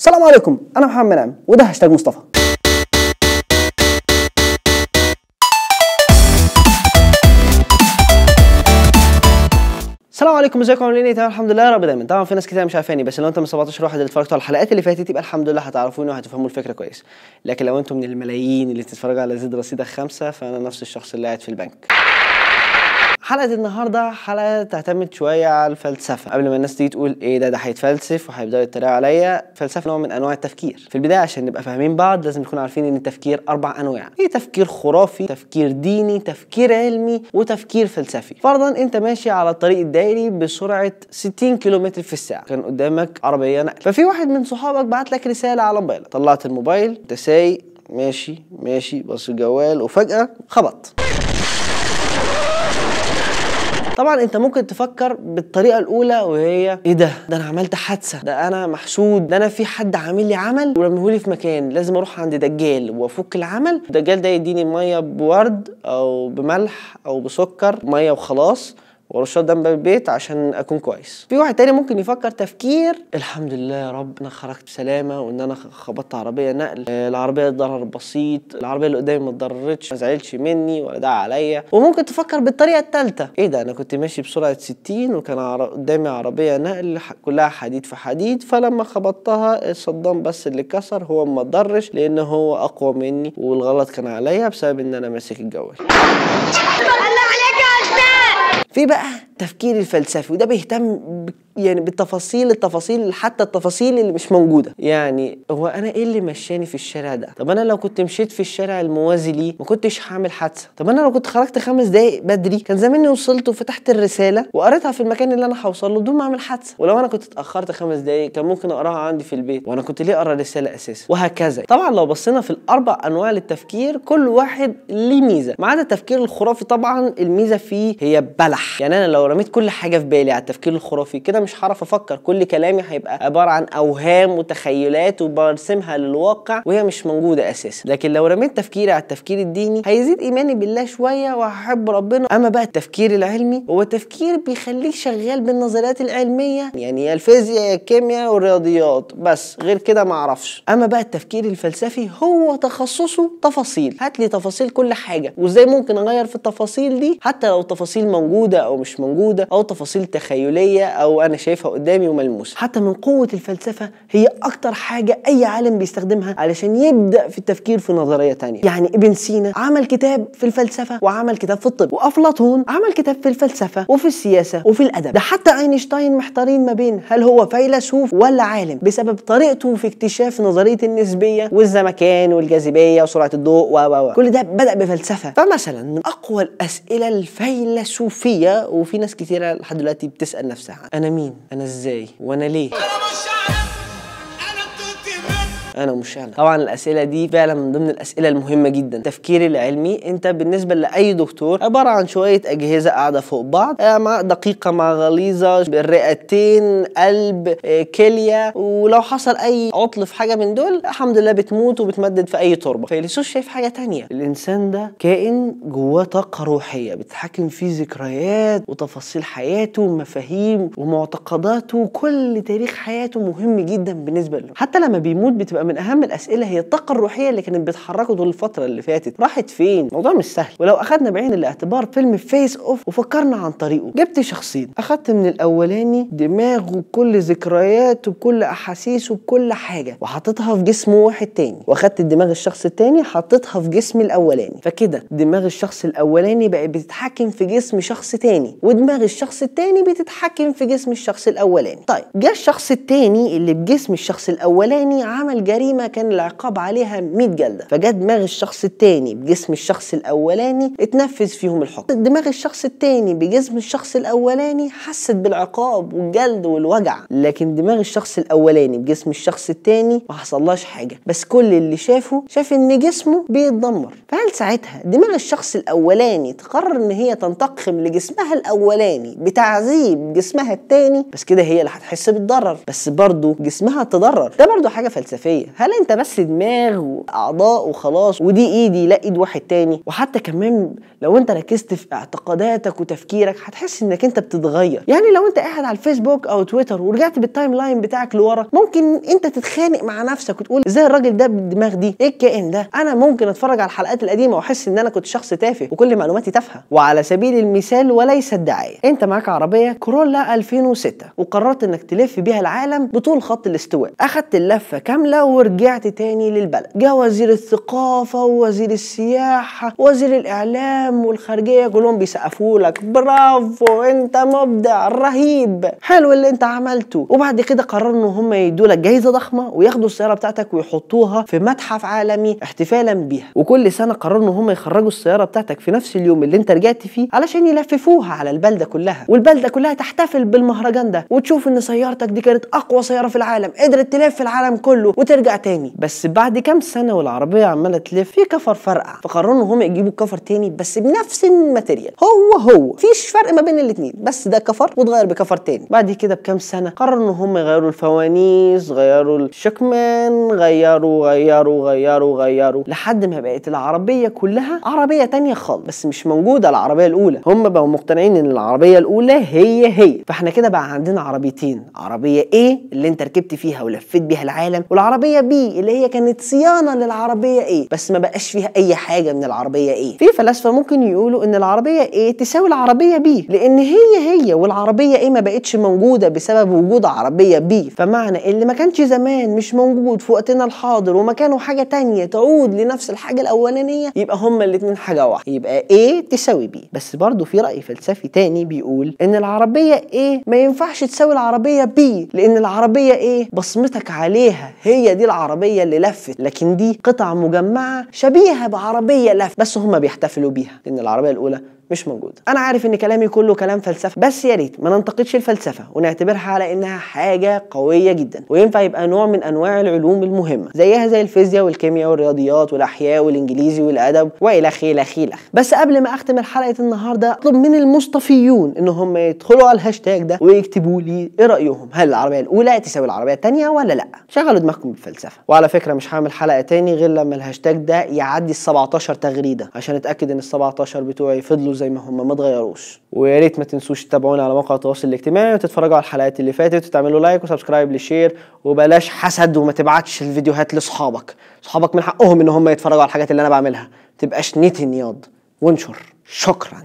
السلام عليكم أنا محمد نعم وده هاشتاج مصطفى. السلام عليكم ازيكم؟ عاملين إيه؟ تمام الحمد لله يا رب دايما. طبعا في ناس كتير مش عارفاني بس لو انت من 17 واحد اللي اتفرجتوا على الحلقات اللي فاتت يبقى الحمد لله هتعرفوني وهتفهموا الفكرة كويس. لكن لو أنتم من الملايين اللي بتتفرجوا على زد رصيدك خمسة فأنا نفس الشخص اللي قاعد في البنك. حلقة النهارده حلقة تعتمد شوية على الفلسفة. قبل ما الناس تيجي تقول إيه ده ده هيتفلسف وهيبداوا يتريقوا عليا فلسفة نوع من أنواع التفكير. في البداية عشان نبقى فاهمين بعض لازم نكون عارفين إن التفكير أربع أنواع. في تفكير خرافي تفكير ديني تفكير علمي وتفكير فلسفي. فرضا أنت ماشي على الطريق الدائري بسرعة 60 كيلومتر في الساعة. كان قدامك عربية نقل. ففي واحد من صحابك بعت لك رسالة على موبايلك طلعت الموبايل أنت سايق ماشي ماشي بص الجوال وفجأة خبط. طبعا أنت ممكن تفكر بالطريقة الأولى وهي إيه ده؟ ده أنا عملت حادثة. ده أنا محسود ده أنا في حد عامل لي عمل ورميهولي في مكان. لازم أروح عند دجال وأفك العمل. الدجال ده يديني مية بورد أو بملح أو بسكر مية وخلاص. ورشاد جنب البيت عشان أكون كويس. في واحد تاني ممكن يفكر تفكير الحمد لله يا رب أنا خرجت بسلامة وإن أنا خبطت عربية نقل. آه، العربية ضرر بسيط العربية اللي قدامي ما اتضررتش ما زعلش مني ولا دعا عليا. وممكن تفكر بالطريقة الثالثه إيه ده؟ أنا كنت ماشي بسرعة 60 وكان قدامي عربية نقل كلها حديد في حديد. فلما خبطتها الصدام بس اللي كسر هو ما اتضرش لأن هو أقوى مني والغلط كان عليا بسبب إن أنا ماسك الجوال في بقى التفكير الفلسفي وده بيهتم يعني بالتفاصيل التفاصيل حتى التفاصيل اللي مش موجودة. يعني هو أنا إيه اللي مشاني في الشارع ده؟ طب أنا لو كنت مشيت في الشارع الموازي ليه؟ ما كنتش هعمل حادثة. طب أنا لو كنت خرجت خمس دقايق بدري؟ كان زماني وصلت وفتحت الرسالة وقريتها في المكان اللي أنا هوصل له بدون ما أعمل حادثة. ولو أنا كنت اتأخرت خمس دقايق كان ممكن أقراها عندي في البيت. وأنا كنت ليه أقرأ الرساله أساسا؟ وهكذا. طبعا لو بصينا في الأربع أنواع للتفكير كل واحد ليه ميزة. ما عدا التفكير الخرافي طبعا الميزة فيه هي بلح. يعني أنا لو رميت كل حاجة في بالي على التفكير الخرافي. كده مش هعرف أفكر. كل كلامي هيبقى عبارة عن أوهام وتخيلات وبرسمها للواقع وهي مش موجودة أساسا. لكن لو رميت تفكيري على التفكير الديني هيزيد إيماني بالله شوية وهحب ربنا. أما بقى التفكير العلمي هو تفكير بيخليك شغال بالنظريات العلمية. يعني يا الفيزياء يا الكيمياء والرياضيات. بس غير كده ما أعرفش. أما بقى التفكير الفلسفي هو تخصصه تفاصيل. هات لي تفاصيل كل حاجة. وإزاي ممكن أغير في التفاصيل دي؟ حتى لو تفاصيل موجودة أو مش موجودة أو تفاصيل تخيلية أو أنا شايفها قدامي وملموسه حتى من قوة الفلسفة هي أكتر حاجة أي عالم بيستخدمها علشان يبدأ في التفكير في نظرية تانية. يعني ابن سينا عمل كتاب في الفلسفة وعمل كتاب في الطب وأفلاطون عمل كتاب في الفلسفة وفي السياسة وفي الأدب. ده حتى أينشتاين محتارين ما بين هل هو فيلسوف ولا عالم بسبب طريقته في اكتشاف نظرية النسبية والزمكان والجاذبية وسرعة الضوء و و. كل ده بدأ بفلسفة. فمثلا من أقوى الأسئلة الفيلسوفية وفي ناس كتيرة لحد دلوقتي بتسأل نفسها أنا مين؟ أنا إزاي؟ وأنا ليه؟ أنا مش أنا طبعا الأسئلة دي فعلا من ضمن الأسئلة المهمة جدا. التفكير العلمي أنت بالنسبة لأي دكتور عبارة عن شوية أجهزة قاعدة فوق بعض آه، مع دقيقة مع غليظة الرئتين قلب آه، كلية ولو حصل أي عطل في حاجة من دول الحمد لله بتموت وبتمدد في أي تربة. فيلسوف شايف حاجة تانية. الإنسان ده كائن جواه طاقة روحية بتتحكم فيه ذكريات وتفاصيل حياته ومفاهيم ومعتقداته وكل تاريخ حياته مهم جدا بالنسبة له. حتى لما بيموت بتبقى من أهم الأسئلة هي الطاقة الروحية اللي كانت بتحركه طول الفترة اللي فاتت. راحت فين؟ الموضوع مش سهل. ولو أخدنا بعين الاعتبار فيلم Face/Off وفكرنا عن طريقه جبت شخصين. أخدت من الأولاني دماغه بكل ذكرياته بكل احاسيسه بكل حاجة وحطيتها في جسم واحد تاني. وأخدت دماغ الشخص التاني حطيتها في جسم الأولاني. فكده دماغ الشخص الأولاني بقت بتتحكم في جسم شخص تاني ودماغ الشخص التاني بتتحكم في جسم الشخص الأولاني. طيب جه الشخص التاني اللي بجسم الشخص الأولاني عمل جريمة كان العقاب عليها 100 جلدة. فجاء دماغ الشخص التاني بجسم الشخص الأولاني اتنفذ فيهم الحكم. دماغ الشخص التاني بجسم الشخص الأولاني حست بالعقاب والجلد والوجع. لكن دماغ الشخص الأولاني بجسم الشخص التاني ما حصلهاش حاجة. بس كل اللي شافه شاف إن جسمه بيتدمر. فهل ساعتها دماغ الشخص الأولاني تقرر إن هي تنتقم لجسمها الأولاني بتعذيب جسمها التاني؟ بس كده هي اللي هتحس بالضرر. بس برضه جسمها تضرر. ده برضه حاجة فلسفية. العربيه هل أنت بس دماغ وأعضاء وخلاص ودي إيدي لا إيد واحد تاني؟ وحتى كمان لو أنت ركزت في اعتقاداتك وتفكيرك هتحس إنك أنت بتتغير. يعني لو أنت قاعد على الفيسبوك أو تويتر ورجعت بال timeline بتاعك لورا ممكن أنت تتخانق مع نفسك وتقول إزاي الراجل ده بالدماغ دي؟ إيه الكائن ده؟ أنا ممكن أتفرج على الحلقات القديمة وأحس إن أنا كنت شخص تافه وكل معلوماتي تافهة. وعلى سبيل المثال وليس الدعايه أنت معاك عربية كورولا 2006 وقررت إنك تلف بيها العالم بطول خط الاستواء. أخدت اللفة كاملة ورجعت تاني للبلد. جه وزير الثقافة ووزير السياحة ووزير الإعلام والخارجية كلهم بيسقفوا لك برافو أنت مبدع رهيب. حلو اللي أنت عملته. وبعد كده قرروا ان هم يدوا لك جايزة ضخمة وياخدوا السيارة بتاعتك ويحطوها في متحف عالمي احتفالا بيها. وكل سنة قرروا ان هم يخرجوا السيارة بتاعتك في نفس اليوم اللي أنت رجعت فيه علشان يلففوها على البلدة كلها. والبلدة كلها تحتفل بالمهرجان ده. وتشوف إن سيارتك دي كانت أقوى سيارة في العالم قدرت تلف العالم كله وترجع تاني. بس بعد كام سنة والعربية عمالة تلف في كفر فرقع. فقرروا ان هم يجيبوا كفر تاني بس بنفس الماتيريال. هو هو. فيش فرق ما بين الاثنين بس ده كفر واتغير بكفر تاني. بعد كده بكام سنة قرروا ان هم يغيروا الفوانيس غيروا الشكمان غيروا غيروا غيروا غيروا. لحد ما بقت العربية كلها عربية تانية خالص. بس مش موجودة العربية الأولى. هم بقوا مقتنعين إن العربية الأولى هي هي. فإحنا كده بقى عندنا عربيتين. عربية A اللي أنت ركبت فيها ولفيت بيها العالم والعربية B اللي هي كانت صيانة للعربية A بس ما بقاش فيها أي حاجة من العربية A. في فلاسفة ممكن يقولوا إن العربية A تساوي العربية B لأن هي هي والعربية A ما بقتش موجودة بسبب وجود عربية B. فمعنى اللي ما كانش زمان مش موجود في وقتنا الحاضر ومكانه حاجة تانية تعود لنفس الحاجة الأولانية يبقى هما الاتنين حاجة واحدة. يبقى A تساوي B. بس برضه في رأي فلسفي تاني بيقول إن العربية A ما ينفعش تساوي العربية B لأن العربية A بصمتك عليها هي دي العربية اللي لفت لكن دي قطع مجمعة شبيهة بعربية لف بس هما بيحتفلوا بيها. لأن العربية الأولى مش موجودة أنا عارف إن كلامي كله كلام فلسفة بس يا ريت ما ننتقدش الفلسفة ونعتبرها على إنها حاجة قوية جدا. وينفع يبقى نوع من أنواع العلوم المهمة زيها زي الفيزياء والكيمياء والرياضيات والأحياء والإنجليزي والأدب وإلخ إلخ إلخ بس قبل ما أختم الحلقة النهاردة أطلب من المصطفيون إن هم يدخلوا على الهاشتاج ده ويكتبوا لي إيه رأيهم. هل العربية الأولى تساوي العربية الثانية ولا لأ؟ شغلوا دماغكم بالفلسفة. وعلى فكرة مش هعمل حلقة تاني غير لما الهاشتاج ده يعدي ال 17 تغريدة عشان أتأكد إن ال 17 بتوعي فضلوا زي ما هم ما اتغيروش ويا ريت ما تنسوش تتابعونا على مواقع التواصل الاجتماعي وتتفرجوا على الحلقات اللي فاتت وتعملوا like و subscribe لل share وبلاش حسد وما تبعتش الفيديوهات لاصحابك. اصحابك من حقهم إن هم يتفرجوا على الحاجات اللي أنا بعملها. تبقاش نتن ياض. وانشر. شكرا.